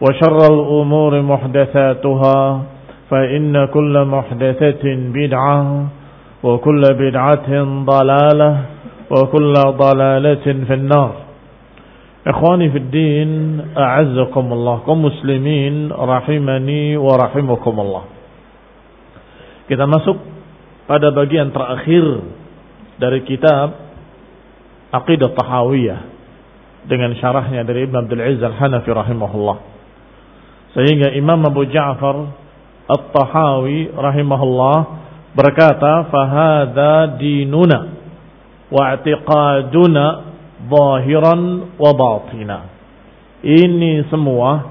وشر الأمور محدثاتها فإن كل محدثة بدعة وكل بدعة ضلالة وكل ضلالة في النار إخواني في الدين أعزكم الله كمسلمين رحمني ورحمكم الله Kita masuk pada bagian terakhir dari kitab Aqidah Tahawiyah dengan syarahnya dari Ibn Abdul Aziz Al-Hanafi rahimahullah. Sehingga Imam Abu Ja'far At-Tahawi rahimahullah berkata, "Fahada dinuna wa i'tiqaduna zahiran wa batina." Ini semua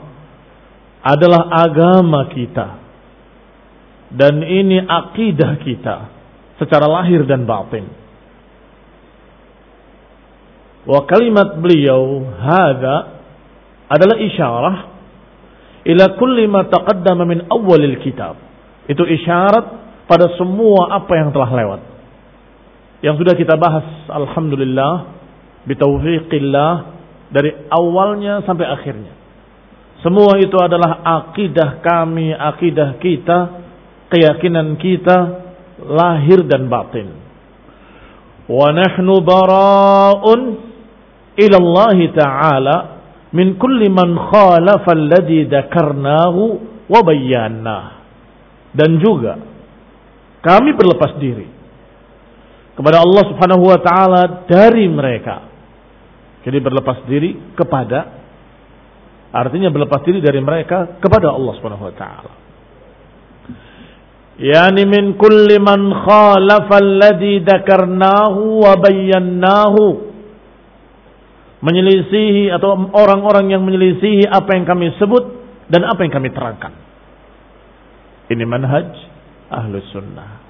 adalah agama kita. Dan ini akidah kita secara lahir dan batin. Wa kalimat beliau hada adalah isyarah ila kulli ma taqaddama min awalil kitab. Itu isyarat pada semua apa yang telah lewat. Yang sudah kita bahas alhamdulillah bitaufiqillah dari awalnya sampai akhirnya. Semua itu adalah akidah kami, akidah kita, keyakinan kita lahir dan batin. Wa nahnu bara'un ila Allah Ta'ala min kulli man khalafa alladhi dzakarnahu wa bayyana. Dan juga kami berlepas diri kepada Allah Subhanahu wa taala dari mereka. Jadi berlepas diri kepada artinya berlepas diri dari mereka kepada Allah Subhanahu wa taala. Yani min kulli man khalafa alladhi dzakarnahu wa bayyanahu menyelisihi atau orang-orang yang menyelisihi apa yang kami sebut dan apa yang kami terangkan. Ini manhaj ahlu sunnah.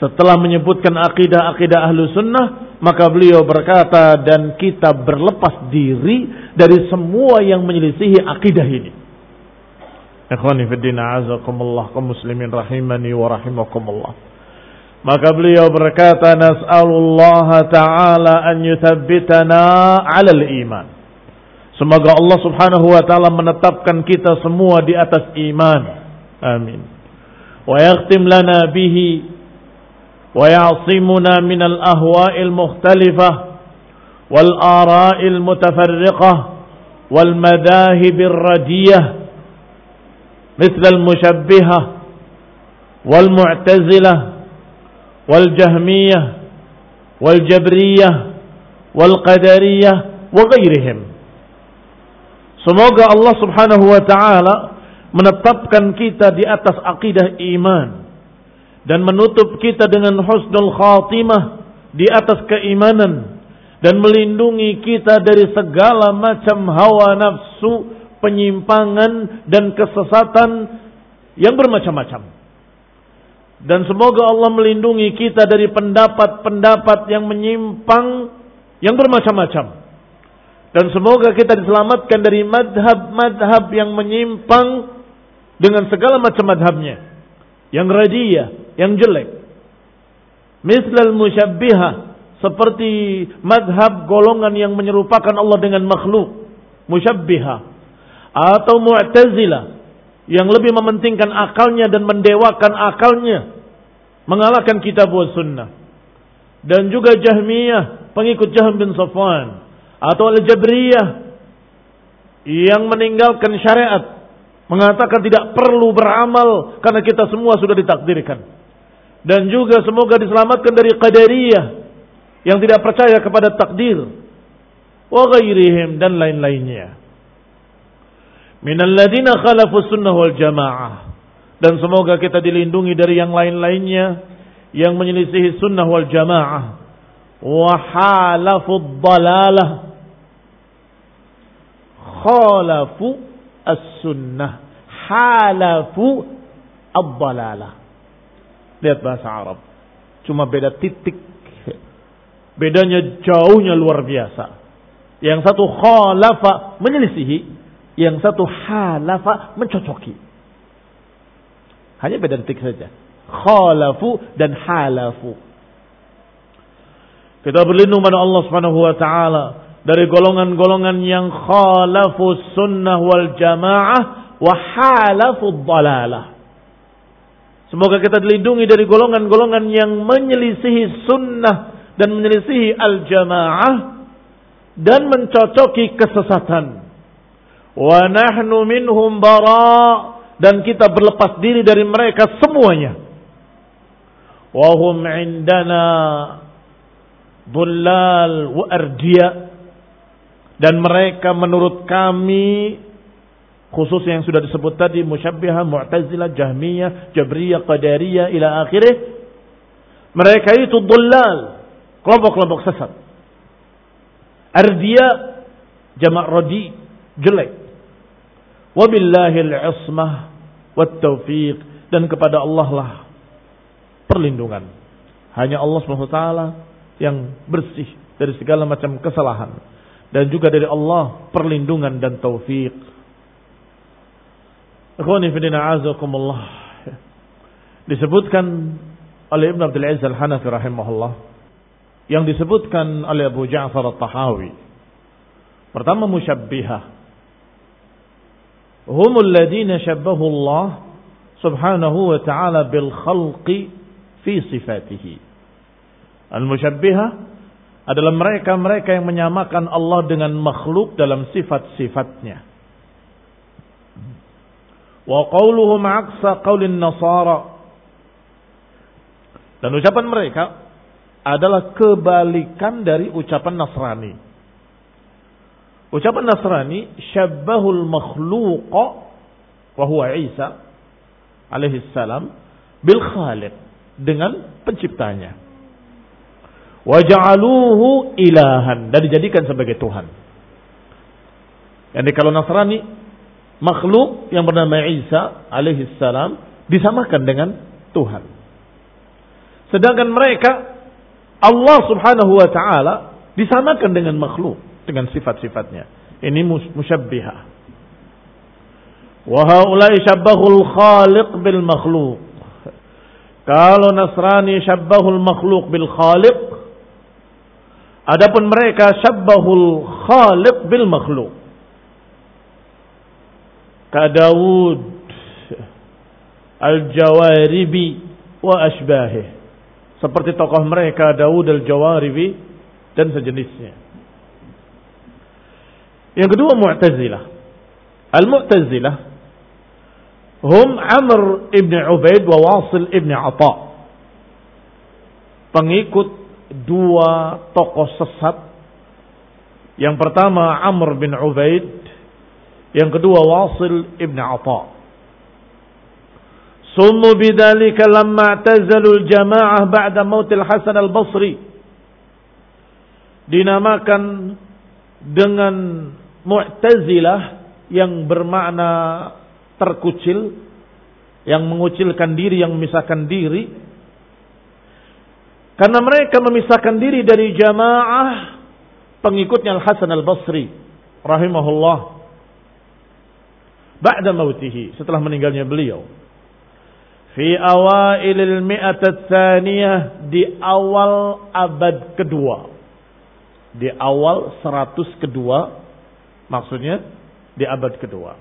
Setelah menyebutkan akidah-akidah ahlu sunnah, maka beliau berkata dan kita berlepas diri dari semua yang menyelisihi akidah ini. Ikhwani fiddina azakumullah kaum muslimin rahimani wa rahimakumullah. Maka beliau berkata nas'alullah ta'ala an yuthabbitana 'alal iman. Semoga Allah Subhanahu wa taala menetapkan kita semua di atas iman. Amin. Wa yakhtim lana bihi wa ya'simuna min al-ahwa'il mukhtalifah wal ara'il mutafarriqah wal madahib ar-radiyah مثل المشبهة والمعتزلة wal jahmiyah wal jabriyah wal qadariyah wa ghairihim semoga Allah Subhanahu wa taala menetapkan kita di atas akidah iman dan menutup kita dengan husnul khatimah di atas keimanan dan melindungi kita dari segala macam hawa nafsu, penyimpangan dan kesesatan yang bermacam-macam. Dan semoga Allah melindungi kita dari pendapat-pendapat yang menyimpang yang bermacam-macam. Dan semoga kita diselamatkan dari madhab-madhab yang menyimpang dengan segala macam madhabnya. Yang radiyah, yang jelek. Mislal musyabbiha. Seperti madhab golongan yang menyerupakan Allah dengan makhluk. Musyabbiha. Atau mu'tazila. Yang lebih mementingkan akalnya dan mendewakan akalnya. Mengalahkan kitab wa sunnah. Dan juga jahmiyah. Pengikut Jahm bin Safwan. Atau al-jabriyah. Yang meninggalkan syariat Mengatakan tidak perlu beramal karena kita semua sudah ditakdirkan. Dan juga semoga diselamatkan dari qadariyah yang tidak percaya kepada takdir. Wa ghairihim dan lain-lainnya. Minal ladina khalafu sunnah wal jamaah. Dan semoga kita dilindungi dari yang lain-lainnya yang menyelisihi sunnah wal jamaah. Wa halafu dalalah. Khalafu as-sunnah halafu ad-dalalah. Lihat bahasa Arab. Cuma beda titik. Bedanya jauhnya luar biasa. Yang satu khalafa menyelisihi, yang satu halafa mencocoki. Hanya beda titik saja. Khalafu dan halafu. Kita berlindung pada Allah Subhanahu wa taala dari golongan-golongan yang khalafu sunnah wal jamaah wa halafu dalalah. Semoga kita dilindungi dari golongan-golongan yang menyelisihi sunnah dan menyelisihi al-jamaah dan mencocoki kesesatan. Wa nahnu minhum bara. Dan kita berlepas diri dari mereka semuanya. Wa hum indana dhullal wa ardiya. Dan mereka menurut kami khusus yang sudah disebut tadi musyabbihah, mu'tazilah, jahmiyah, jabriyah, qadariyah ila akhirih mereka itu dhullal kelompok-kelompok sesat. Ardiya jamak rodi jelek wabillahil ismah wat taufiq dan kepada Allah lah perlindungan hanya Allah SWT yang bersih dari segala macam kesalahan dan juga dari Allah perlindungan dan taufik. Ikhwani fillah azakumullah. Disebutkan oleh Ibn Abdul Aziz Al-Hanafi rahimahullah yang disebutkan oleh Abu Ja'far At-Tahawi. Pertama musyabbihah. Humul ladina syabbahu Allah subhanahu wa ta'ala bil khalqi fi sifatihi. Al-musyabbihah adalah mereka-mereka yang menyamakan Allah dengan makhluk dalam sifat-sifatnya. Wa qawluhum aksa qawlin nasara. Dan ucapan mereka adalah kebalikan dari ucapan Nasrani. Ucapan Nasrani syabbahul makhluqa wa huwa Isa alaihi salam bil khaliq dengan penciptanya waja'aluhu ilahan dan dijadikan sebagai Tuhan. Jadi kalau Nasrani makhluk yang bernama Isa alaihi salam disamakan dengan Tuhan. Sedangkan mereka Allah Subhanahu wa taala disamakan dengan makhluk dengan sifat-sifatnya. Ini musyabbiha. Wa haula'i syabbahul khaliq bil makhluk. Kalau Nasrani syabbahul makhluk bil khaliq Adapun mereka syabbahul khaliq bil makhluk. Ka Dawud Al-Jawaribi wa asbahih. Seperti tokoh mereka Dawud Al-Jawaribi dan sejenisnya. Yang kedua Mu'tazilah. Al-Mu'tazilah hum Amr ibn Ubaid wa Wasil ibn Atha. Pengikut dua tokoh sesat. Yang pertama Amr bin Ubaid, yang kedua Wasil ibn Atha. Summu bidzalika lamma tazalul jamaah ba'da mautil Hasan al-Basri. Dinamakan dengan Mu'tazilah yang bermakna terkucil, yang mengucilkan diri, yang memisahkan diri. Karena mereka memisahkan diri dari jamaah pengikutnya Al-Hasan Al-Basri rahimahullah ba'da mautihi setelah meninggalnya beliau fi awailil mi'at tsaniyah di awal abad kedua di awal seratus kedua maksudnya di abad kedua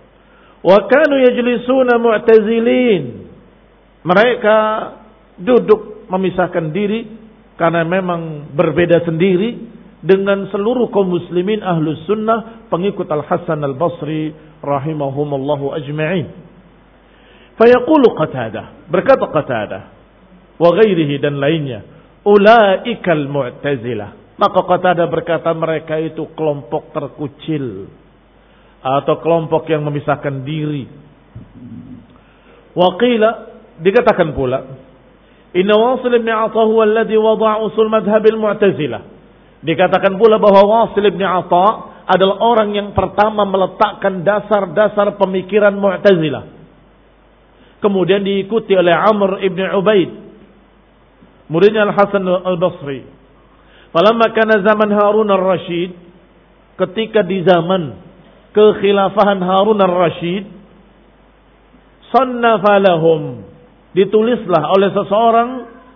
wa kanu yajlisuna mu'tazilin mereka duduk memisahkan diri karena memang berbeda sendiri dengan seluruh kaum muslimin ahlus sunnah pengikut Al-Hasan Al-Basri rahimahumullahu ajma'in. Fayaqulu Qatadah, berkata Qatadah wa ghairihi dan lainnya, ulaikal mu'tazilah. Maka Qatadah berkata mereka itu kelompok terkucil atau kelompok yang memisahkan diri. Waqila dikatakan pula, Inna Wasil ibn Atha huwa alladhi wada'a usul madhhab al-Mu'tazilah. Dikatakan pula bahwa Wasil bin Atha adalah orang yang pertama meletakkan dasar-dasar pemikiran Mu'tazilah. Kemudian diikuti oleh Amr ibn Ubaid. Muridnya Al-Hasan Al-Basri. Falamma kana zaman Harun Al-Rashid. Ketika di zaman kekhilafahan Harun Al-Rashid. Sannafa lahum. Ditulislah oleh seseorang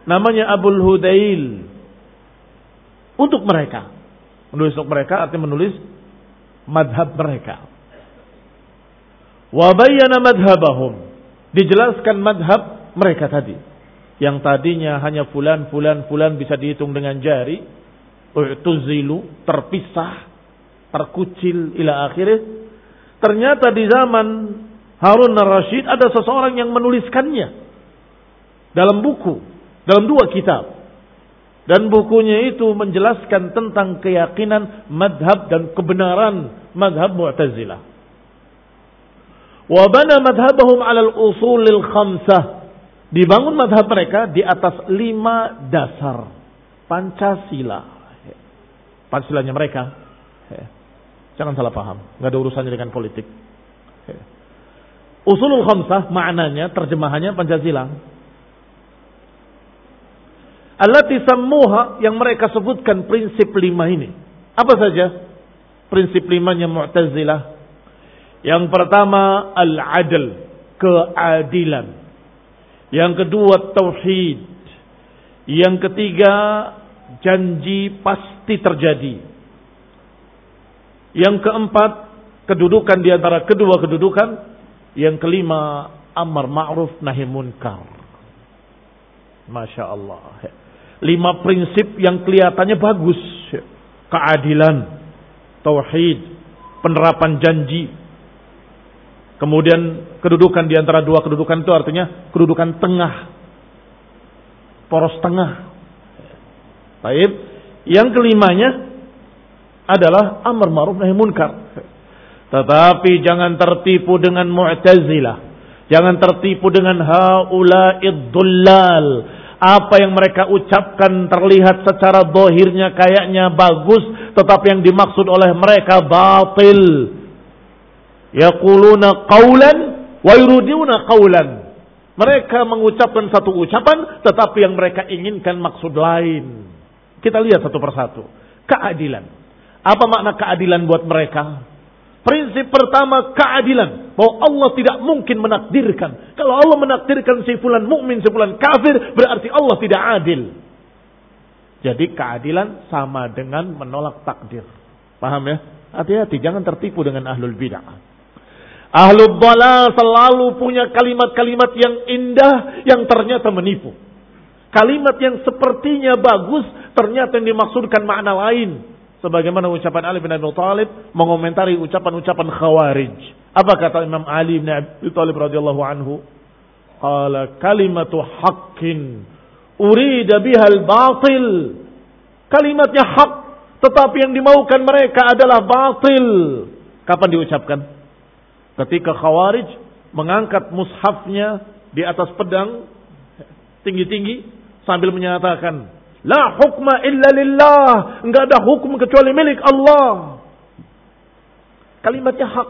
namanya Abul Hudail untuk mereka. Menulis untuk mereka artinya menulis madhab mereka. Wabayana madhabahum. Dijelaskan madhab mereka tadi. Yang tadinya hanya fulan, fulan, fulan bisa dihitung dengan jari. U'tuzilu, terpisah, terkucil ila akhirnya. Ternyata di zaman Harun al-Rashid ada seseorang yang menuliskannya. Dalam buku. Dalam dua kitab. Dan bukunya itu menjelaskan tentang keyakinan madhab dan kebenaran madhab Mu'tazilah. Wabana madhabahum alal usulil khamsah. Dibangun madhab mereka di atas lima dasar. Pancasila. Pancasilanya mereka. Jangan salah paham. Nggak ada urusannya dengan politik. Usulul khamsah maknanya, terjemahannya Pancasila Allati sammuha yang mereka sebutkan prinsip lima ini. Apa saja? Prinsip limanya Mu'tazilah. Yang pertama al-adl, keadilan. Yang kedua tauhid. Yang ketiga janji pasti terjadi. Yang keempat kedudukan di antara kedua kedudukan. Yang kelima amar ma'ruf nahi munkar. Masya Allah. Lima prinsip yang kelihatannya bagus. Keadilan, tauhid, penerapan janji. Kemudian kedudukan di antara dua kedudukan itu artinya kedudukan tengah. Poros tengah. Baik. Yang kelimanya adalah amar ma'ruf nahi munkar. Tetapi jangan tertipu dengan Mu'tazilah. Jangan tertipu dengan haula'id dullal apa yang mereka ucapkan terlihat secara dohirnya kayaknya bagus, tetapi yang dimaksud oleh mereka batil. Yaquluna qawlan wa yuruduna qawlan. Mereka mengucapkan satu ucapan, tetapi yang mereka inginkan maksud lain. Kita lihat satu persatu. Keadilan. Apa makna keadilan buat mereka? Prinsip pertama keadilan. Bahwa Allah tidak mungkin menakdirkan. Kalau Allah menakdirkan si fulan mukmin, si fulan kafir, berarti Allah tidak adil. Jadi keadilan sama dengan menolak takdir. Paham ya? Hati-hati, jangan tertipu dengan ahlul bidah. Ahlul bala selalu punya kalimat-kalimat yang indah yang ternyata menipu. Kalimat yang sepertinya bagus ternyata yang dimaksudkan makna lain. Sebagaimana ucapan Ali bin Abi Thalib mengomentari ucapan-ucapan Khawarij. Apa kata Imam Ali bin Abi Thalib radhiyallahu anhu? Qala kalimatu haqqin urida bihal batil. Kalimatnya hak, tetapi yang dimaukan mereka adalah batil. Kapan diucapkan? Ketika Khawarij mengangkat mushafnya di atas pedang tinggi-tinggi sambil menyatakan la hukma illa lillah. Enggak ada hukum kecuali milik Allah. Kalimatnya hak.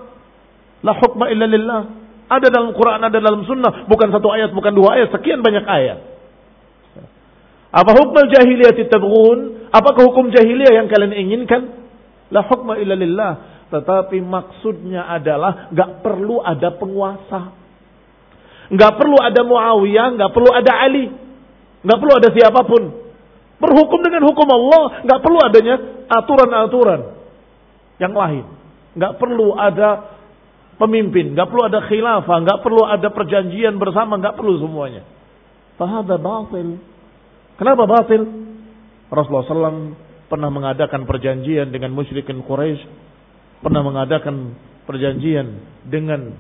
La hukma illa lillah. Ada dalam Quran ada dalam sunnah. Bukan satu ayat bukan dua ayat. Sekian banyak ayat. Apa hukum jahiliyah tabghun? Apakah hukum jahiliyah yang kalian inginkan? La hukma illa lillah. Tetapi maksudnya adalah enggak perlu ada penguasa. Nggak perlu ada Muawiyah, nggak perlu ada Ali, nggak perlu ada siapa pun. Berhukum dengan hukum Allah, nggak perlu adanya aturan-aturan yang lain. Nggak perlu ada pemimpin, nggak perlu ada khilafah, nggak perlu ada perjanjian bersama, nggak perlu semuanya. Fahada batil. Kenapa batil? Rasulullah SAW pernah mengadakan perjanjian dengan musyrikin Quraisy, pernah mengadakan perjanjian dengan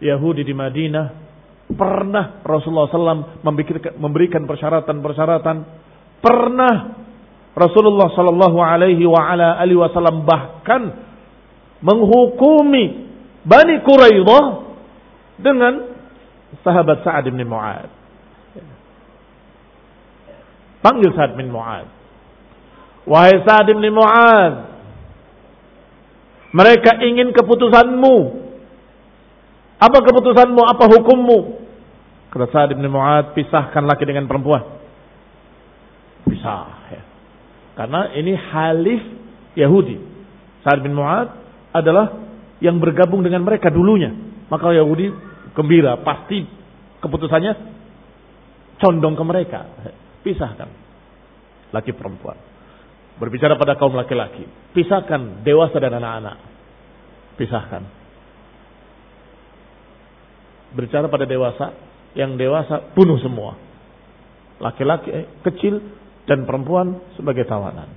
Yahudi di Madinah, Pernah Rasulullah SAW memberikan persyaratan-persyaratan. Pernah Rasulullah Sallallahu Alaihi Wasallam bahkan menghukumi Bani Quraidah dengan sahabat Sa'ad bin Mu'ad. Panggil Sa'ad bin Mu'ad. Wahai Sa'ad bin Mu'ad. Mereka ingin keputusanmu. Apa keputusanmu? Apa hukummu? Kata Sa'ad bin Mu'ad, pisahkan laki dengan perempuan. Pisah. Ya. Karena ini halif Yahudi. Sa'ad bin Mu'ad adalah yang bergabung dengan mereka dulunya. Maka Yahudi gembira. Pasti keputusannya condong ke mereka. Pisahkan. Laki perempuan. Berbicara pada kaum laki-laki. Pisahkan dewasa dan anak-anak. Pisahkan. Berbicara pada dewasa, yang dewasa bunuh semua. Laki-laki eh, kecil dan perempuan sebagai tawanan.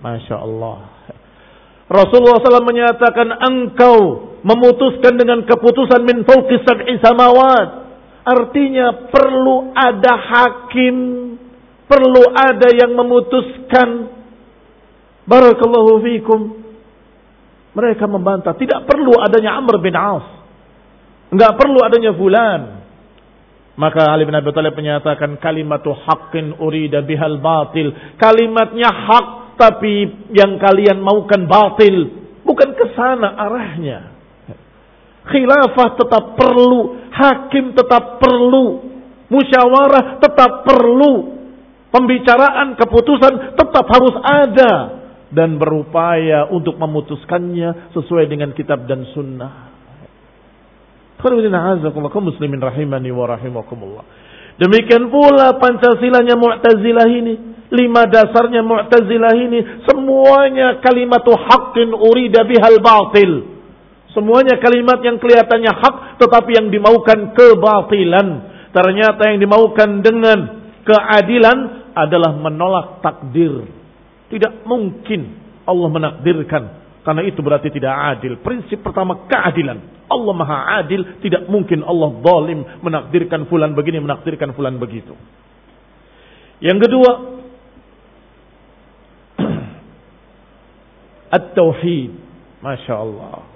Masya Allah. Rasulullah SAW menyatakan engkau memutuskan dengan keputusan min fauqis sab'i samawat. Artinya perlu ada hakim, perlu ada yang memutuskan. Barakallahu fikum. Mereka membantah, tidak perlu adanya Amr bin Auf. Enggak perlu adanya fulan. Maka Ali bin Abi Thalib menyatakan kalimatu haqqin urida bihal batil. Kalimatnya hak tapi yang kalian maukan batil. Bukan ke sana arahnya. Khilafah tetap perlu, hakim tetap perlu, musyawarah tetap perlu. Pembicaraan, keputusan tetap harus ada dan berupaya untuk memutuskannya sesuai dengan kitab dan sunnah muslimin rahimani wa rahimakumullah. Demikian pula Pancasilanya Mu'tazilah ini. Lima dasarnya Mu'tazilah ini. Semuanya kalimatu haqqin urida bihal batil. Semuanya kalimat yang kelihatannya hak tetapi yang dimaukan kebatilan. Ternyata yang dimaukan dengan keadilan adalah menolak takdir. Tidak mungkin Allah menakdirkan. Karena itu berarti tidak adil. Prinsip pertama keadilan. Allah maha adil, tidak mungkin Allah zalim menakdirkan fulan begini, menakdirkan fulan begitu. Yang kedua, At-Tauhid. Masya Allah.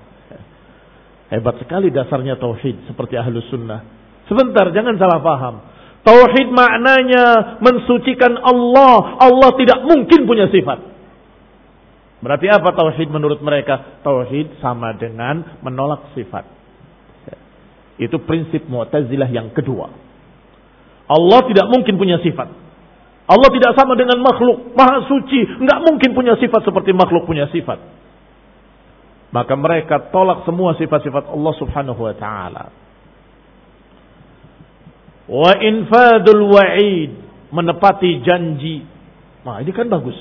Hebat sekali dasarnya Tauhid. Seperti Ahlus Sunnah. Sebentar, jangan salah paham. Tauhid maknanya mensucikan Allah. Allah tidak mungkin punya sifat. Berarti apa tauhid menurut mereka? Tauhid sama dengan menolak sifat. Itu prinsip Mu'tazilah yang kedua. Allah tidak mungkin punya sifat. Allah tidak sama dengan makhluk, maha suci, nggak mungkin punya sifat seperti makhluk punya sifat. Maka mereka tolak semua sifat-sifat Allah Subhanahu wa taala. Wa infadul wa'id, menepati janji. Nah, ini kan bagus.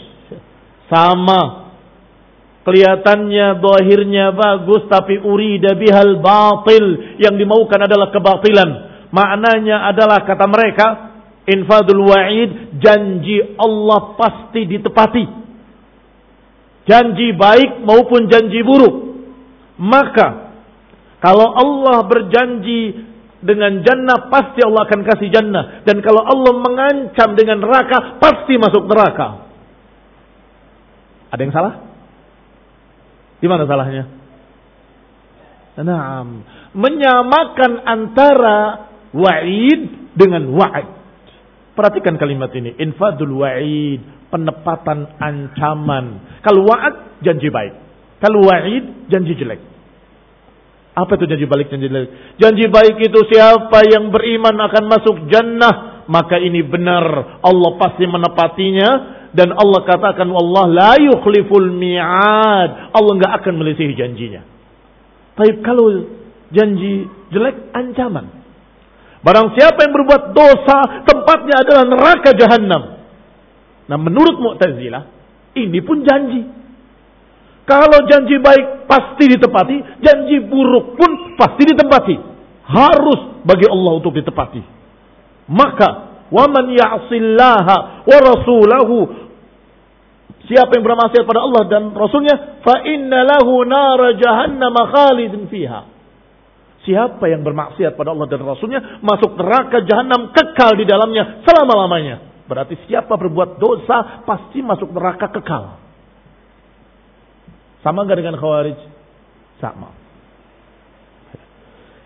Sama Kelihatannya dohirnya bagus tapi urida bihal batil. Yang dimaukan adalah kebatilan. Maknanya adalah kata mereka. Infadul wa'id. Janji Allah pasti ditepati. Janji baik maupun janji buruk. Maka. Kalau Allah berjanji dengan jannah pasti Allah akan kasih jannah. Dan kalau Allah mengancam dengan neraka pasti masuk neraka. Ada yang salah? Di mana salahnya? Naam. Menyamakan antara wa'id dengan wa'id. Perhatikan kalimat ini. Infadul wa'id. Penepatan ancaman. Kalau wa'ad, janji baik. Kalau wa'id, janji jelek. Apa itu janji baik, janji jelek? Janji baik itu siapa yang beriman akan masuk jannah. Maka ini benar. Allah pasti menepatinya dan Allah katakan, Allah la yukhliful mi'ad. Allah enggak akan melisihi janjinya. Tapi kalau janji jelek, ancaman. Barang siapa yang berbuat dosa, tempatnya adalah neraka jahanam. Nah menurut Mu'tazilah, ini pun janji. Kalau janji baik pasti ditepati, janji buruk pun pasti ditepati. Harus bagi Allah untuk ditepati. Maka waman ya'sillaha wa rasulahu Siapa yang bermaksiat pada Allah dan Rasulnya, fa inna lahu nara jahannam khalidin fiha. Siapa yang bermaksiat pada Allah dan Rasulnya, masuk neraka jahanam kekal di dalamnya selama-lamanya. Berarti siapa berbuat dosa, pasti masuk neraka kekal. Sama nggak dengan khawarij? Sama.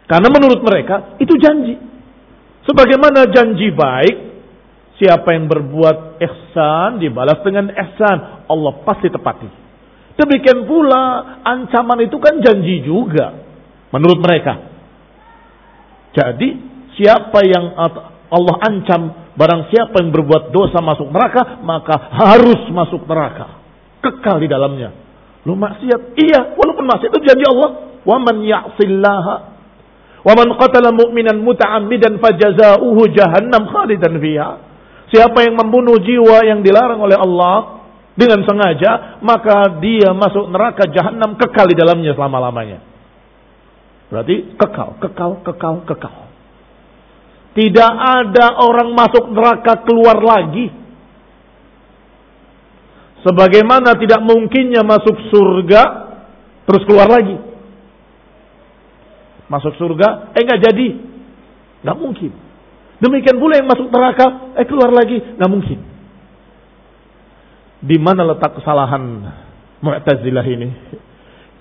Karena menurut mereka, itu janji. Sebagaimana janji baik, siapa yang berbuat ihsan dibalas dengan ihsan. Allah pasti tepati. Demikian pula ancaman itu kan janji juga. Menurut mereka. Jadi siapa yang Allah ancam barang siapa yang berbuat dosa masuk neraka maka harus masuk neraka. Kekal di dalamnya. Lu maksiat? Iya, walaupun maksiat itu janji Allah. Wa man ya'sillaha man qatala mu'minan muta'ammidan fajaza'uhu jahannam khalidan fiha. Siapa yang membunuh jiwa yang dilarang oleh Allah dengan sengaja, maka dia masuk neraka jahanam kekal di dalamnya selama-lamanya. Berarti kekal, kekal, kekal, kekal. Tidak ada orang masuk neraka keluar lagi. Sebagaimana tidak mungkinnya masuk surga terus keluar lagi masuk surga, eh nggak jadi, nggak mungkin. Demikian pula yang masuk neraka, eh keluar lagi, nggak mungkin. Di mana letak kesalahan Mu'tazilah ini?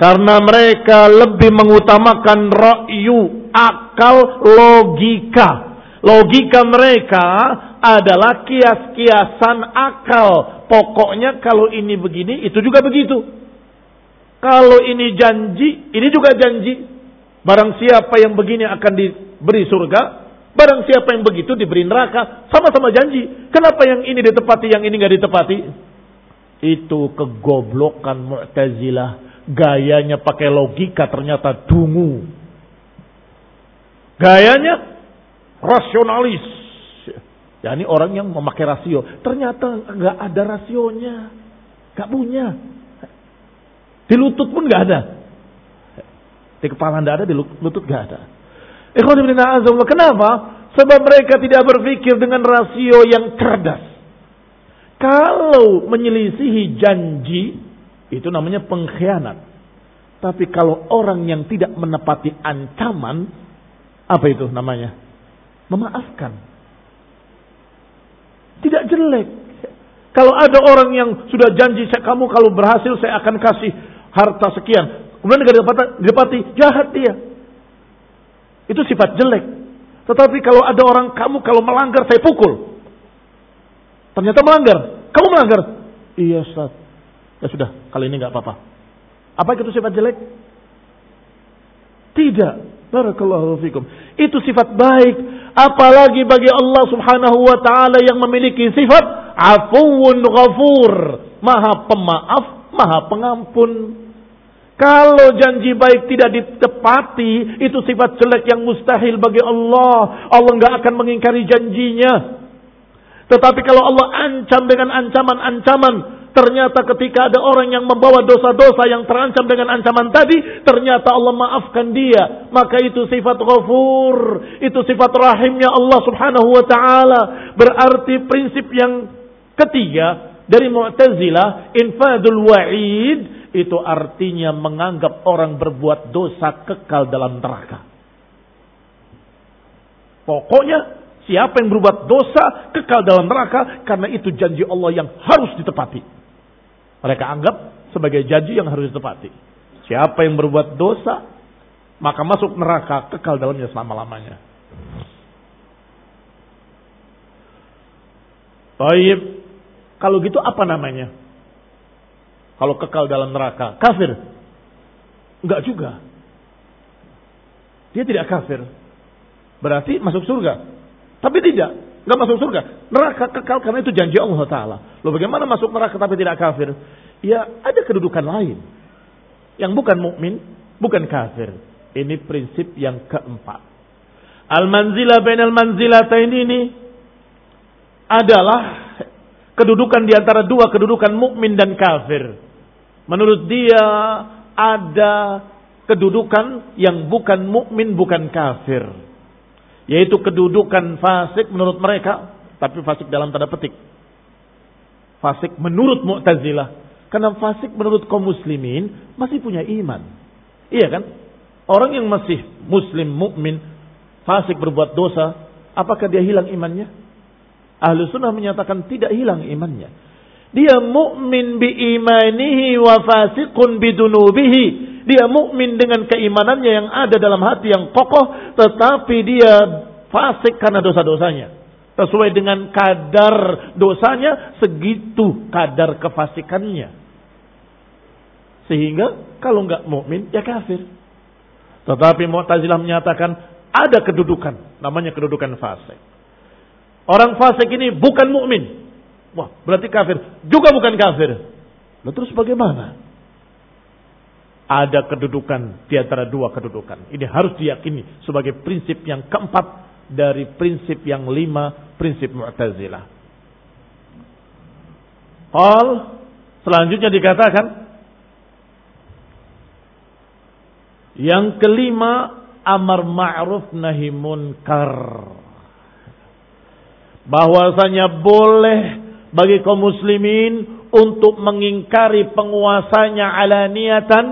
Karena mereka lebih mengutamakan ra'yu, akal, logika. Logika mereka adalah kias-kiasan akal. Pokoknya kalau ini begini, itu juga begitu. Kalau ini janji, ini juga janji. Barang siapa yang begini akan diberi surga, barang siapa yang begitu diberi neraka, sama-sama janji. Kenapa yang ini ditepati, yang ini nggak ditepati? Itu kegoblokan Mu'tazilah. Gayanya pakai logika ternyata dungu. Gayanya rasionalis. Ya ini orang yang memakai rasio. Ternyata nggak ada rasionya. nggak punya. Di lutut pun nggak ada. Di kepala tidak ada, di lutut gak ada. Kenapa? Sebab mereka tidak berpikir dengan rasio yang cerdas. Kalau menyelisihi janji, itu namanya pengkhianat. Tapi kalau orang yang tidak menepati ancaman, apa itu namanya? Memaafkan. Tidak jelek. Kalau ada orang yang sudah janji, kamu kalau berhasil saya akan kasih harta sekian. Kemudian didapati, didapati jahat dia. Itu sifat jelek. Tetapi kalau ada orang kamu kalau melanggar saya pukul. Ternyata melanggar. Kamu melanggar. Iya Ustaz. Ya sudah, kali ini nggak apa-apa. Apa itu sifat jelek? Tidak. Barakallahu fikum. Itu sifat baik. Apalagi bagi Allah subhanahu wa ta'ala yang memiliki sifat afuun ghafur. Maha pemaaf, maha pengampun. Kalau janji baik tidak ditepati, itu sifat jelek yang mustahil bagi Allah. Allah nggak akan mengingkari janjinya. Tetapi kalau Allah ancam dengan ancaman-ancaman, ternyata ketika ada orang yang membawa dosa-dosa yang terancam dengan ancaman tadi, ternyata Allah maafkan dia. Maka itu sifat ghafur, itu sifat rahimnya Allah Subhanahu wa taala. Berarti prinsip yang ketiga dari Mu'tazilah, infadul wa'id itu artinya menganggap orang berbuat dosa kekal dalam neraka. Pokoknya siapa yang berbuat dosa kekal dalam neraka karena itu janji Allah yang harus ditepati. Mereka anggap sebagai janji yang harus ditepati. Siapa yang berbuat dosa maka masuk neraka kekal dalamnya selama-lamanya. Baik, kalau gitu apa namanya? Kalau kekal dalam neraka, kafir? Enggak juga. Dia tidak kafir. Berarti masuk surga. Tapi tidak. Enggak masuk surga. Neraka kekal karena itu janji Allah Ta'ala. Loh bagaimana masuk neraka tapi tidak kafir? Ya ada kedudukan lain. Yang bukan mukmin, bukan kafir. Ini prinsip yang keempat. Al-manzilah bain al-manzilatain ini adalah kedudukan di antara dua kedudukan mukmin dan kafir. Menurut dia ada kedudukan yang bukan mukmin bukan kafir. Yaitu kedudukan fasik menurut mereka, tapi fasik dalam tanda petik. Fasik menurut Mu'tazilah. Karena fasik menurut kaum muslimin masih punya iman. Iya kan? Orang yang masih muslim, mukmin, fasik berbuat dosa, apakah dia hilang imannya? Ahlu sunnah menyatakan tidak hilang imannya. Dia mukmin bi imanihi wa fasiqun bidunubihi. Dia mukmin dengan keimanannya yang ada dalam hati yang kokoh, tetapi dia fasik karena dosa-dosanya. Sesuai dengan kadar dosanya, segitu kadar kefasikannya. Sehingga kalau nggak mukmin ya kafir. Tetapi Mu'tazilah menyatakan ada kedudukan, namanya kedudukan fasik. Orang fasik ini bukan mukmin. Wah, berarti kafir. Juga bukan kafir. Lalu terus bagaimana? Ada kedudukan di antara dua kedudukan. Ini harus diyakini sebagai prinsip yang keempat dari prinsip yang lima, prinsip Mu'tazilah. Qal selanjutnya dikatakan Yang kelima, amar ma'ruf nahi munkar. Bahwasanya boleh bagi kaum muslimin untuk mengingkari penguasanya alaniatan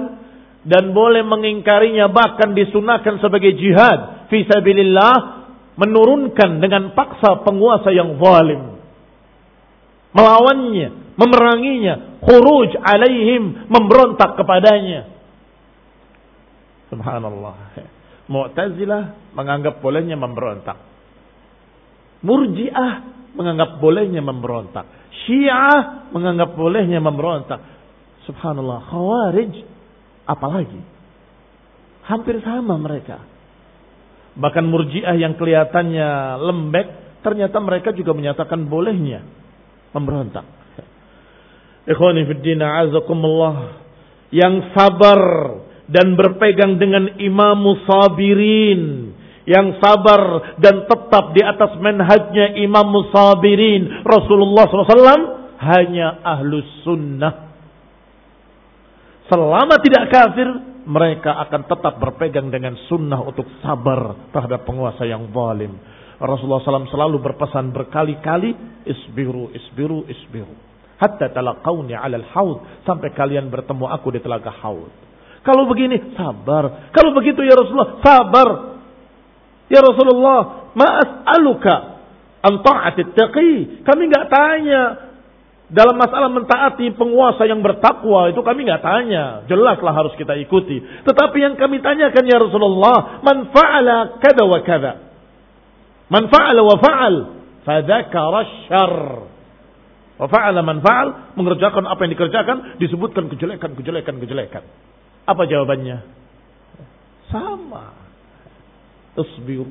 dan boleh mengingkarinya bahkan disunahkan sebagai jihad fi sabilillah menurunkan dengan paksa penguasa yang zalim melawannya memeranginya khuruj alaihim memberontak kepadanya Subhanallah. Mu'tazilah menganggap bolehnya memberontak. Murji'ah menganggap bolehnya memberontak. Syiah menganggap bolehnya memberontak. Subhanallah. Khawarij apalagi. Hampir sama mereka. Bahkan murjiah yang kelihatannya lembek, ternyata mereka juga menyatakan bolehnya memberontak. Ikhwani fiddin azakumullah. Yang sabar dan berpegang dengan imam sabirin yang sabar dan tetap di atas manhajnya imam sabirin Rasulullah SAW hanya ahlus sunnah selama tidak kafir mereka akan tetap berpegang dengan sunnah untuk sabar terhadap penguasa yang zalim Rasulullah SAW selalu berpesan berkali-kali isbiru isbiru isbiru hatta talaqawni alal haud sampai kalian bertemu aku di telaga haud kalau begini, sabar. Kalau begitu ya Rasulullah, sabar. Ya Rasulullah, ma'as'aluka an ta'atit taqi. Kami nggak tanya dalam masalah mentaati penguasa yang bertakwa itu kami nggak tanya, jelaslah harus kita ikuti. Tetapi yang kami tanyakan ya Rasulullah, man fa'ala kada wa kada. Man fa'ala wa fa'al, fadzakara syarr. Wa fa'ala man fa'al, mengerjakan apa yang dikerjakan, disebutkan kejelekan, kejelekan, kejelekan. Apa jawabannya? Sama. Tasbiru.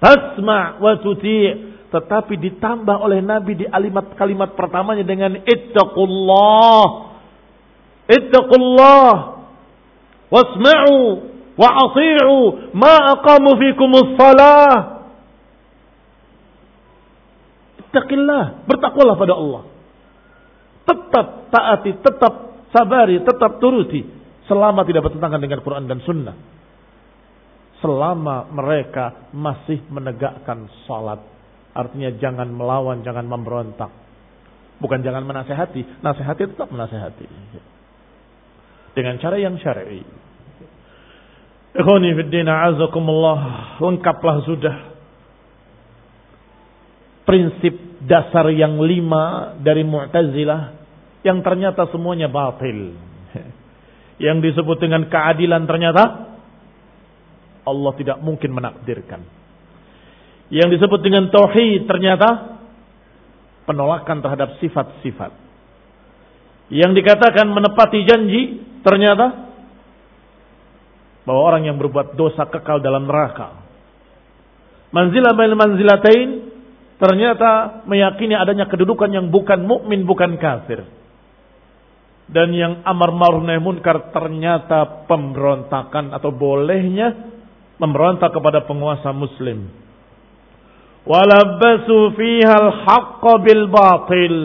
Tasma' wa tuti' tetapi ditambah oleh Nabi di alimat kalimat pertamanya dengan ittaqullah. Ittaqullah. Wasma'u wa ati'u ma aqamu fikumus salah. Ittaqillah, bertakwalah pada Allah tetap taati, tetap sabari, tetap turuti selama tidak bertentangan dengan Quran dan Sunnah. Selama mereka masih menegakkan salat. Artinya jangan melawan, jangan memberontak. Bukan jangan menasehati, nasehati tetap menasehati. Dengan cara yang syar'i. Ikhwani fiddina azakumullah. Lengkaplah sudah prinsip dasar yang lima dari Mu'tazilah yang ternyata semuanya batil. Yang disebut dengan keadilan ternyata Allah tidak mungkin menakdirkan. Yang disebut dengan tauhid ternyata penolakan terhadap sifat-sifat. Yang dikatakan menepati janji ternyata bahwa orang yang berbuat dosa kekal dalam neraka. Manzilah bail manzilatain ternyata meyakini adanya kedudukan yang bukan mukmin bukan kafir. Dan yang amar ma'ruf nahi munkar ternyata pemberontakan atau bolehnya memberontak kepada penguasa muslim. Walabbasu fiha al-haqq bil batil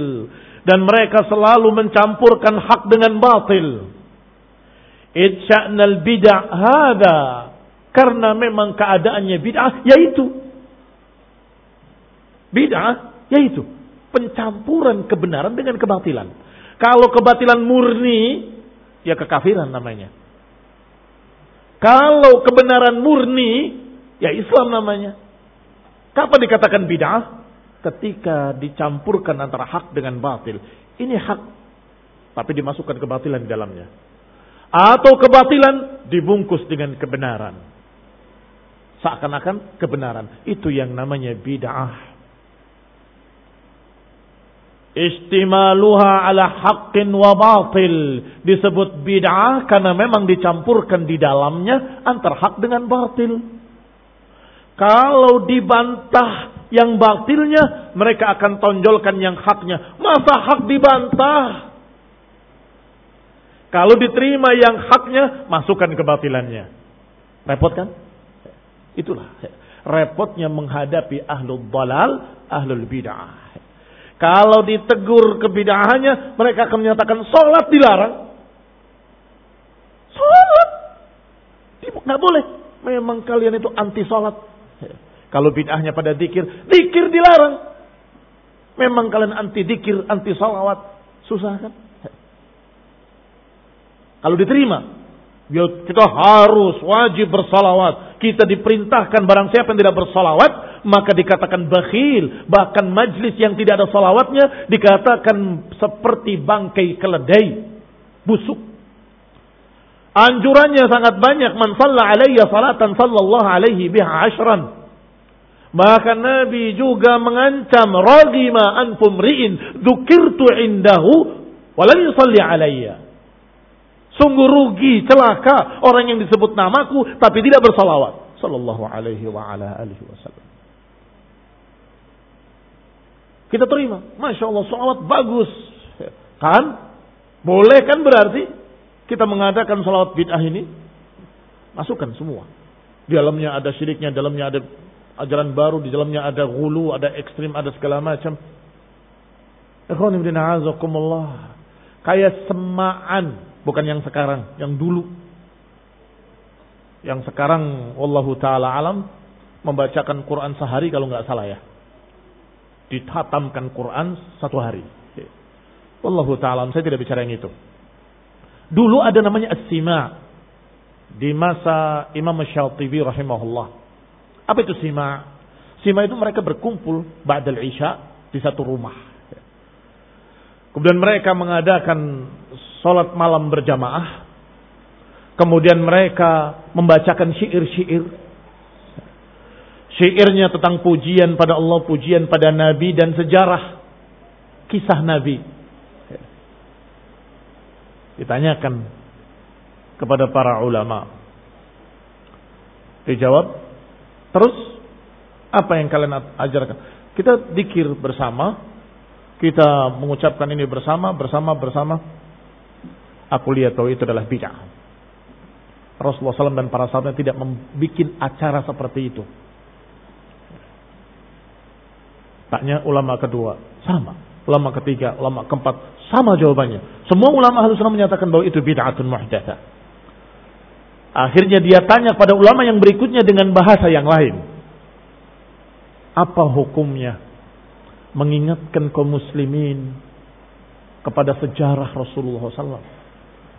dan mereka selalu mencampurkan hak dengan batil. Itsya'nal bid'ah hada karena memang keadaannya bid'ah yaitu bid'ah yaitu pencampuran kebenaran dengan kebatilan. Kalau kebatilan murni ya kekafiran namanya. Kalau kebenaran murni ya Islam namanya. Kapan dikatakan bid'ah? Ketika dicampurkan antara hak dengan batil. Ini hak, tapi dimasukkan kebatilan di dalamnya. Atau kebatilan dibungkus dengan kebenaran. Seakan-akan kebenaran. Itu yang namanya bid'ah. Istimaluha ala haqqin wa batil. Disebut bid'ah karena memang dicampurkan di dalamnya antar hak dengan batil. Kalau dibantah yang batilnya, mereka akan tonjolkan yang haknya. Masa hak dibantah? Kalau diterima yang haknya, masukkan kebatilannya. Repot kan? Itulah. Repotnya menghadapi ahlul dalal, ahlul bid'ah. Kalau ditegur kebidahannya, mereka akan menyatakan sholat dilarang. Sholat. Nggak boleh. Memang kalian itu anti sholat. Kalau bid'ahnya pada dikir, dikir dilarang. Memang kalian anti dikir, anti sholawat. Susah kan? Kalau diterima, Ya, kita harus wajib bersalawat. Kita diperintahkan barang siapa yang tidak bersalawat, maka dikatakan bakhil. Bahkan majlis yang tidak ada salawatnya dikatakan seperti bangkai keledai. Busuk. Anjurannya sangat banyak. Man salla alaiya salatan sallallahu alaihi biha ashran. Maka Nabi juga mengancam ragima anfum ri'in dzukirtu indahu walam yusalli alayya. Sungguh rugi, celaka orang yang disebut namaku tapi tidak bersalawat. Sallallahu alaihi wa ala alihi wasallam. Kita terima. Masya Allah, salawat bagus. Kan? Boleh kan berarti kita mengadakan salawat bid'ah ini? Masukkan semua. Di dalamnya ada syiriknya, di dalamnya ada ajaran baru, di dalamnya ada gulu, ada ekstrim, ada segala macam. Kayak semaan Bukan yang sekarang, yang dulu. Yang sekarang, Wallahu ta'ala alam, membacakan Quran sehari kalau nggak salah ya. Ditatamkan Quran satu hari. Wallahu ta'ala saya tidak bicara yang itu. Dulu ada namanya as-sima. Di masa Imam Syatibi rahimahullah. Apa itu sima? Sima itu mereka berkumpul ba'dal isya di satu rumah. Kemudian mereka mengadakan sholat malam berjamaah. Kemudian mereka membacakan syair-syair. Syairnya tentang pujian pada Allah, pujian pada Nabi dan sejarah kisah Nabi. Ditanyakan kepada para ulama. Dijawab, terus apa yang kalian ajarkan? Kita dikir bersama, kita mengucapkan ini bersama, bersama, bersama. Aku lihat bahwa itu adalah bid'ah. Rasulullah SAW dan para sahabat tidak membuat acara seperti itu. Taknya ulama kedua, sama. Ulama ketiga, ulama keempat, sama jawabannya. Semua ulama harus menyatakan bahwa itu bid'atun muhdatsa. Akhirnya dia tanya pada ulama yang berikutnya dengan bahasa yang lain. Apa hukumnya mengingatkan kaum muslimin kepada sejarah Rasulullah SAW?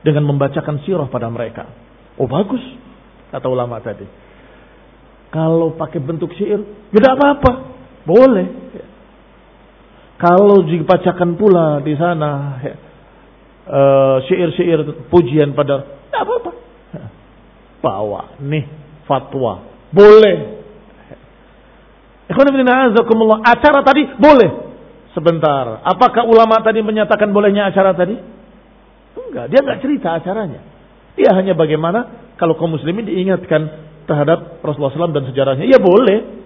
dengan membacakan sirah pada mereka. Oh bagus, kata ulama tadi. Kalau pakai bentuk syair, tidak apa-apa, boleh. Kalau dibacakan pula di sana ya, uh, syair-syair pujian pada, tidak apa-apa. Bawa nih fatwa, boleh. Acara tadi boleh. Sebentar. Apakah ulama tadi menyatakan bolehnya acara tadi? Enggak. Dia enggak cerita acaranya. Dia hanya bagaimana kalau kaum muslimin diingatkan terhadap Rasulullah SAW dan sejarahnya. Ya boleh.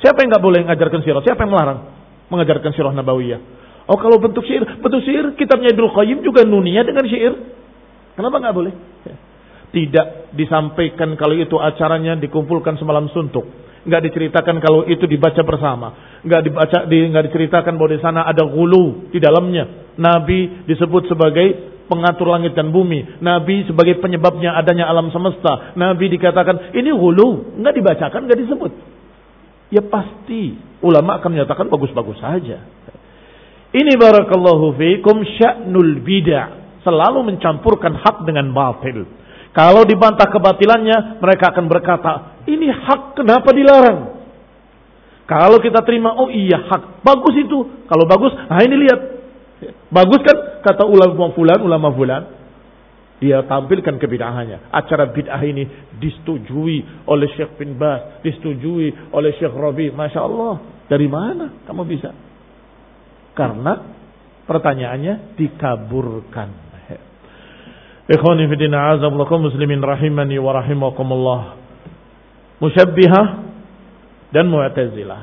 Siapa yang enggak boleh mengajarkan sirah? Siapa yang melarang mengajarkan sirah nabawiyah? Oh kalau bentuk syair, bentuk syair kitabnya Ibnu Qayyim juga nunia dengan syair. Kenapa nggak boleh? Tidak disampaikan kalau itu acaranya dikumpulkan semalam suntuk. Nggak diceritakan kalau itu dibaca bersama. Nggak dibaca, di, nggak diceritakan bahwa di sana ada gulu di dalamnya. Nabi disebut sebagai pengatur langit dan bumi. Nabi sebagai penyebabnya adanya alam semesta. Nabi dikatakan ini gulu, nggak dibacakan, nggak disebut. Ya pasti ulama akan menyatakan bagus-bagus saja. Ini barakallahu fiikum sya'nul bid'ah, selalu mencampurkan hak dengan batil. Kalau dibantah kebatilannya, mereka akan berkata, ini hak kenapa dilarang? Kalau kita terima, oh iya hak, bagus itu. Kalau bagus, nah ini lihat. Bagus kan kata ulama fulan, ulama fulan. Dia tampilkan kebidahannya. Acara bid'ah ini disetujui oleh Syekh bin Bas, disetujui oleh Syekh Rabi. Masya Allah, dari mana kamu bisa? Karena pertanyaannya dikaburkan. Ikhwani fidina azaballakum muslimin rahimani wa rahimakumullah. Musyabbihah dan Mu'tazilah.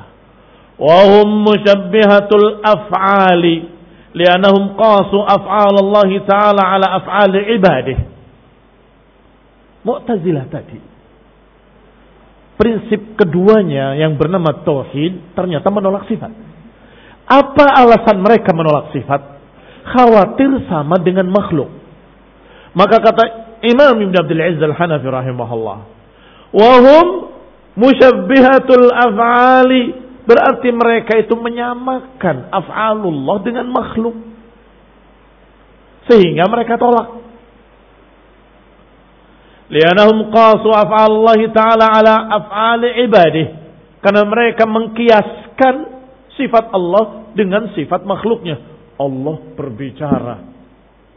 Wa hum musyabbihatul af'ali li'annahum qasu af'al Allah taala ala af'al ibadih. Mu'tazilah tadi. Prinsip keduanya yang bernama tauhid ternyata menolak sifat. Apa alasan mereka menolak sifat? Khawatir sama dengan makhluk. Maka kata Imam Ibn Abdul Aziz Al-Hanafi rahimahullah. Wahum musyabbihatul af'ali. Berarti mereka itu menyamakan af'alullah dengan makhluk. Sehingga mereka tolak. Lianahum qasu af'alullahi ta'ala ala af'ali ibadih. Karena mereka mengkiaskan sifat Allah dengan sifat makhluknya. Allah berbicara.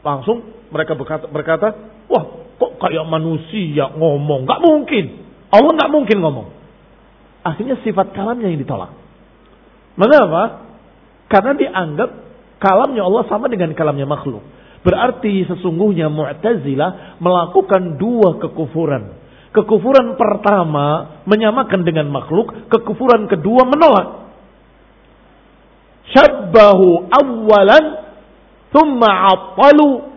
Langsung mereka berkata, berkata, wah kok kayak manusia ngomong. Gak mungkin. Allah gak mungkin ngomong. Akhirnya sifat kalamnya yang ditolak. Mengapa? Karena dianggap kalamnya Allah sama dengan kalamnya makhluk. Berarti sesungguhnya Mu'tazilah melakukan dua kekufuran. Kekufuran pertama menyamakan dengan makhluk, kekufuran kedua menolak. Syabbahu awalan thumma attalu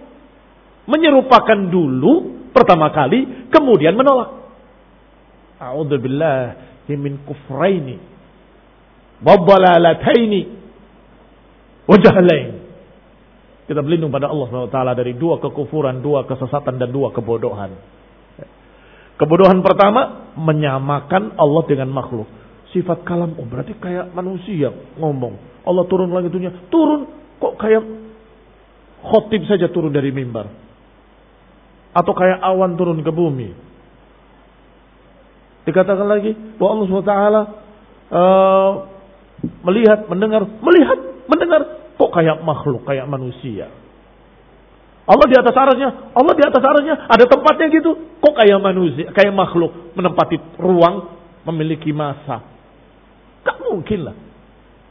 menyerupakan dulu pertama kali kemudian menolak. A'udzubillahi min kufraini wa dhalalataini wa Kita berlindung pada Allah SWT dari dua kekufuran, dua kesesatan dan dua kebodohan. Kebodohan pertama menyamakan Allah dengan makhluk. Sifat kalam, oh berarti kayak manusia ngomong. Allah turun lagi dunia, turun kok kayak khotib saja turun dari mimbar atau kayak awan turun ke bumi. Dikatakan lagi bahwa Allah SWT uh, melihat, mendengar, melihat, mendengar, kok kayak makhluk, kayak manusia. Allah di atas arasnya, Allah di atas arasnya, ada tempatnya gitu, kok kayak manusia, kayak makhluk, menempati ruang, memiliki masa. Gak mungkin lah.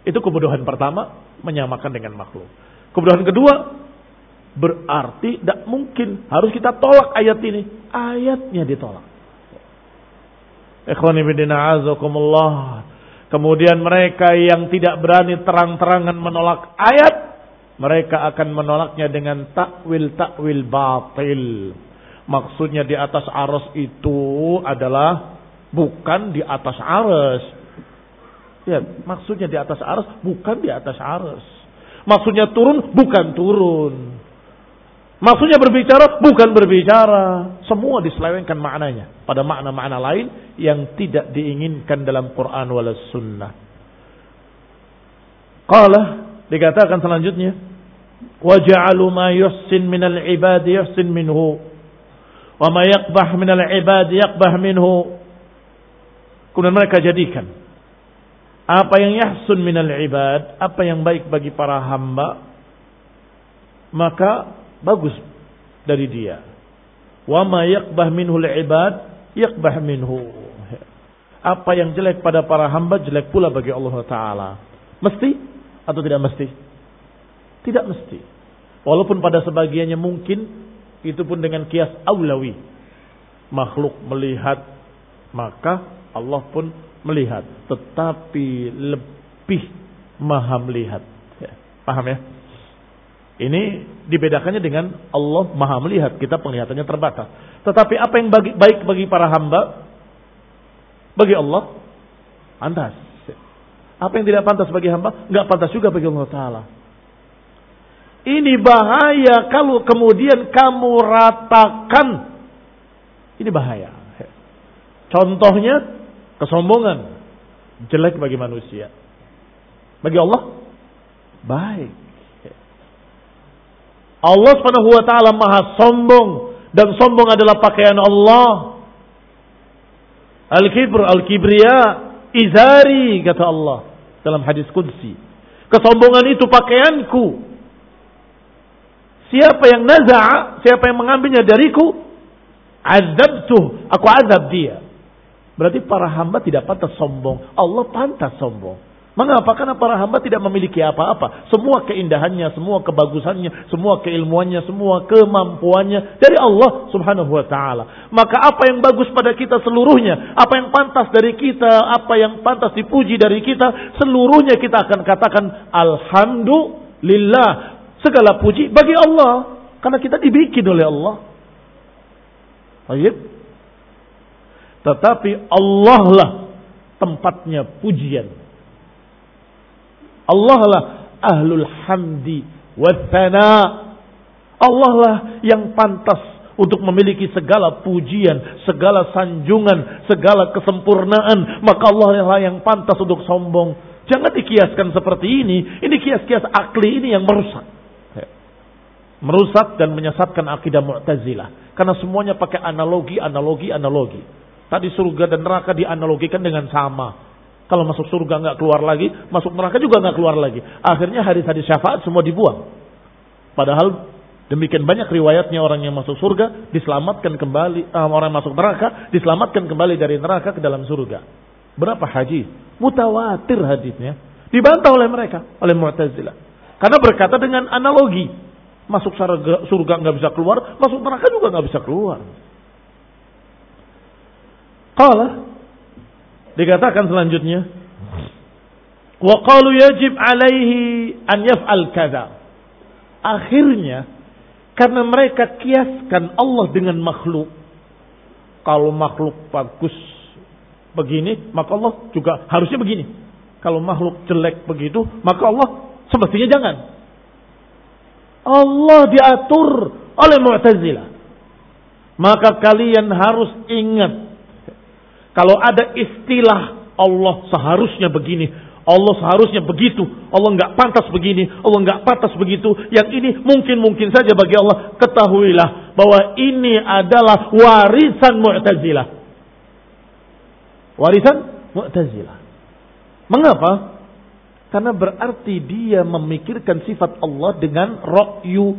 Itu kebodohan pertama, menyamakan dengan makhluk. Kebodohan kedua, Berarti tidak mungkin. Harus kita tolak ayat ini. Ayatnya ditolak. azakumullah. Kemudian mereka yang tidak berani terang-terangan menolak ayat. Mereka akan menolaknya dengan takwil-takwil batil. Maksudnya di atas arus itu adalah bukan di atas arus. Ya, maksudnya di atas arus bukan di atas arus. Maksudnya turun bukan turun. Maksudnya berbicara bukan berbicara. Semua diselewengkan maknanya. Pada makna-makna lain yang tidak diinginkan dalam Quran wala sunnah. Qala dikatakan selanjutnya. Waja'alu ma yuhsin minal ibadi yuhsin minhu. Wa ma yakbah minal ibadi yakbah minhu. Kemudian mereka jadikan. Apa yang yahsun minal ibad. Apa yang baik bagi para hamba. Maka bagus dari dia. Wa ma yaqbah minhu al-ibad yaqbah minhu. apa yang jelek pada para hamba jelek pula bagi Allah Ta'ala. Mesti atau tidak mesti? Tidak mesti. Walaupun pada sebagiannya mungkin, itu pun dengan kias aulawi. Makhluk melihat, maka Allah pun melihat. Tetapi lebih maha melihat. Ya, paham ya? Ini dibedakannya dengan Allah maha melihat. Kita penglihatannya terbatas. Tetapi apa yang bagi, baik bagi para hamba, bagi Allah, pantas. Apa yang tidak pantas bagi hamba, nggak pantas juga bagi Allah Taala. Ini bahaya kalau kemudian kamu ratakan. Ini bahaya. Contohnya kesombongan. Jelek bagi manusia. Bagi Allah baik. Allah Subhanahu wa taala maha sombong dan sombong adalah pakaian Allah. Al-kibr, al-kibriya, izari, kata Allah dalam hadis Qudsi. Kesombongan itu pakaianku. Siapa yang naza'a, siapa yang mengambilnya dariku, azabtuh, aku azab dia. Berarti para hamba tidak pantas sombong. Allah pantas sombong. Mengapa? Karena para hamba tidak memiliki apa-apa. Semua keindahannya, semua kebagusannya, semua keilmuannya, semua kemampuannya dari Allah subhanahu wa ta'ala. Maka apa yang bagus pada kita seluruhnya, apa yang pantas dari kita, apa yang pantas dipuji dari kita, seluruhnya kita akan katakan Alhamdulillah. Segala puji bagi Allah. Karena kita dibikin oleh Allah. Baik. Tetapi Allah lah tempatnya pujian Allah lah ahlul hamdi wathana. Allah lah yang pantas untuk memiliki segala pujian, segala sanjungan, segala kesempurnaan. Maka Allah lah yang pantas untuk sombong. Jangan dikiaskan seperti ini. Ini kias-kias akli ini yang merusak. Merusak dan menyesatkan akidah Mu'tazilah. Karena semuanya pakai analogi, analogi, analogi. Tadi surga dan neraka dianalogikan dengan sama. Kalau masuk surga nggak keluar lagi, masuk neraka juga nggak keluar lagi. Akhirnya hadis-hadis syafaat semua dibuang. Padahal demikian banyak riwayatnya orang yang masuk surga diselamatkan kembali, um, orang yang masuk neraka diselamatkan kembali dari neraka ke dalam surga. Berapa hadis? Mutawatir hadisnya. Dibantah oleh mereka, oleh Mu'tazilah. Karena berkata dengan analogi. Masuk surga nggak bisa keluar, masuk neraka juga nggak bisa keluar. Kalau Dikatakan selanjutnya, wa qalu yajib alaihi an yaf'al kadza. Akhirnya karena mereka kiaskan Allah dengan makhluk. Kalau makhluk bagus begini, maka Allah juga harusnya begini. Kalau makhluk jelek begitu, maka Allah semestinya jangan. Allah diatur oleh Mu'tazilah. Maka kalian harus ingat kalau ada istilah Allah seharusnya begini, Allah seharusnya begitu, Allah nggak pantas begini, Allah nggak pantas begitu. Yang ini mungkin-mungkin saja bagi Allah. Ketahuilah bahwa ini adalah warisan Mu'tazilah. Warisan Mu'tazilah. Mengapa? Karena berarti dia memikirkan sifat Allah dengan rokyu,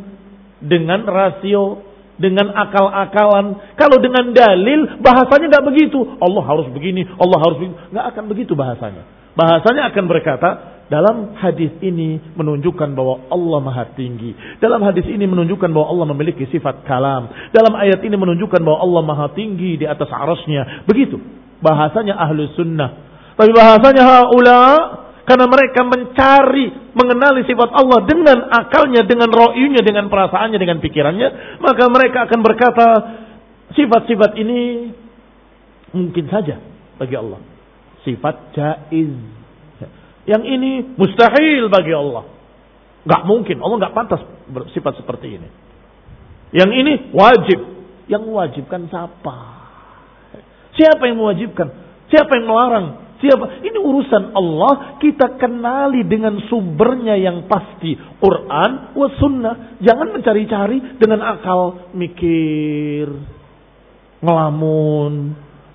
dengan rasio, dengan akal-akalan. Kalau dengan dalil bahasanya nggak begitu. Allah harus begini, Allah harus begini. Nggak akan begitu bahasanya. Bahasanya akan berkata, dalam hadis ini menunjukkan bahwa Allah maha tinggi. Dalam hadis ini menunjukkan bahwa Allah memiliki sifat kalam. Dalam ayat ini menunjukkan bahwa Allah maha tinggi di atas arasnya. Begitu. Bahasanya ahlu sunnah. Tapi bahasanya haula karena mereka mencari, mengenali sifat Allah dengan akalnya, dengan ro'yunya, dengan perasaannya, dengan pikirannya. Maka mereka akan berkata, sifat-sifat ini mungkin saja bagi Allah. Sifat jaiz. Yang ini mustahil bagi Allah. Gak mungkin, Allah gak pantas bersifat seperti ini. Yang ini wajib. Yang mewajibkan siapa? Siapa yang mewajibkan? Siapa yang melarang? Siapa? Ini urusan Allah. Kita kenali dengan sumbernya yang pasti. Quran wa sunnah. Jangan mencari-cari dengan akal mikir. Ngelamun.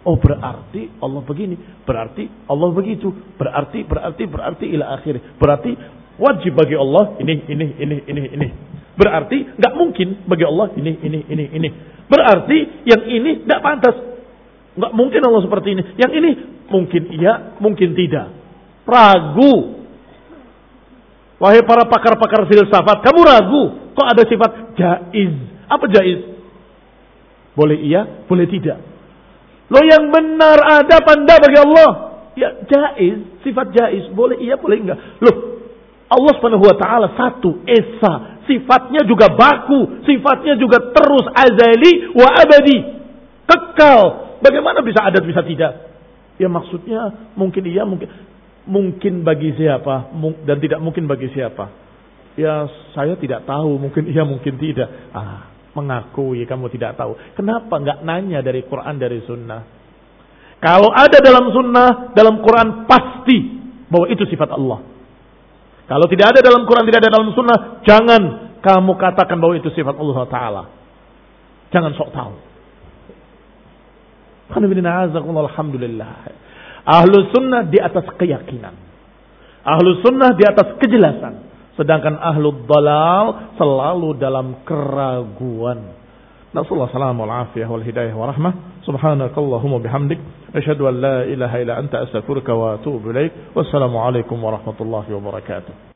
Oh berarti Allah begini. Berarti Allah begitu. Berarti, berarti, berarti ila akhir. Berarti wajib bagi Allah ini, ini, ini, ini, ini. Berarti nggak mungkin bagi Allah ini, ini, ini, ini. Berarti yang ini nggak pantas. Nggak mungkin Allah seperti ini. Yang ini Mungkin iya, mungkin tidak. Ragu. Wahai para pakar-pakar filsafat, kamu ragu. Kok ada sifat jaiz? Apa jaiz? Boleh iya, boleh tidak. Lo yang benar ada panda bagi Allah. Ya jaiz, sifat jaiz. Boleh iya, boleh enggak. Loh, Allah ta'ala satu, esa. Sifatnya juga baku. Sifatnya juga terus azali wa abadi. Kekal. Bagaimana bisa ada, bisa tidak? Ya maksudnya mungkin iya, mungkin mungkin bagi siapa dan tidak mungkin bagi siapa? Ya saya tidak tahu, mungkin iya mungkin tidak. Ah, mengakui kamu tidak tahu. Kenapa nggak nanya dari Quran dari Sunnah? Kalau ada dalam Sunnah, dalam Quran pasti bahwa itu sifat Allah. Kalau tidak ada dalam Quran, tidak ada dalam Sunnah, jangan kamu katakan bahwa itu sifat Allah Taala. Jangan sok tahu. Alhamdulillah. Ahlu sunnah di atas keyakinan. Ahlu sunnah di atas kejelasan. Sedangkan ahlu dalal selalu dalam keraguan. Nasallahu salamu al-afiyah wal hidayah wa rahmah. Subhanakallahumma bihamdik. Asyhadu an la ilaha illa anta astaghfiruka wa atubu ilaik. Wassalamu alaikum warahmatullahi wabarakatuh.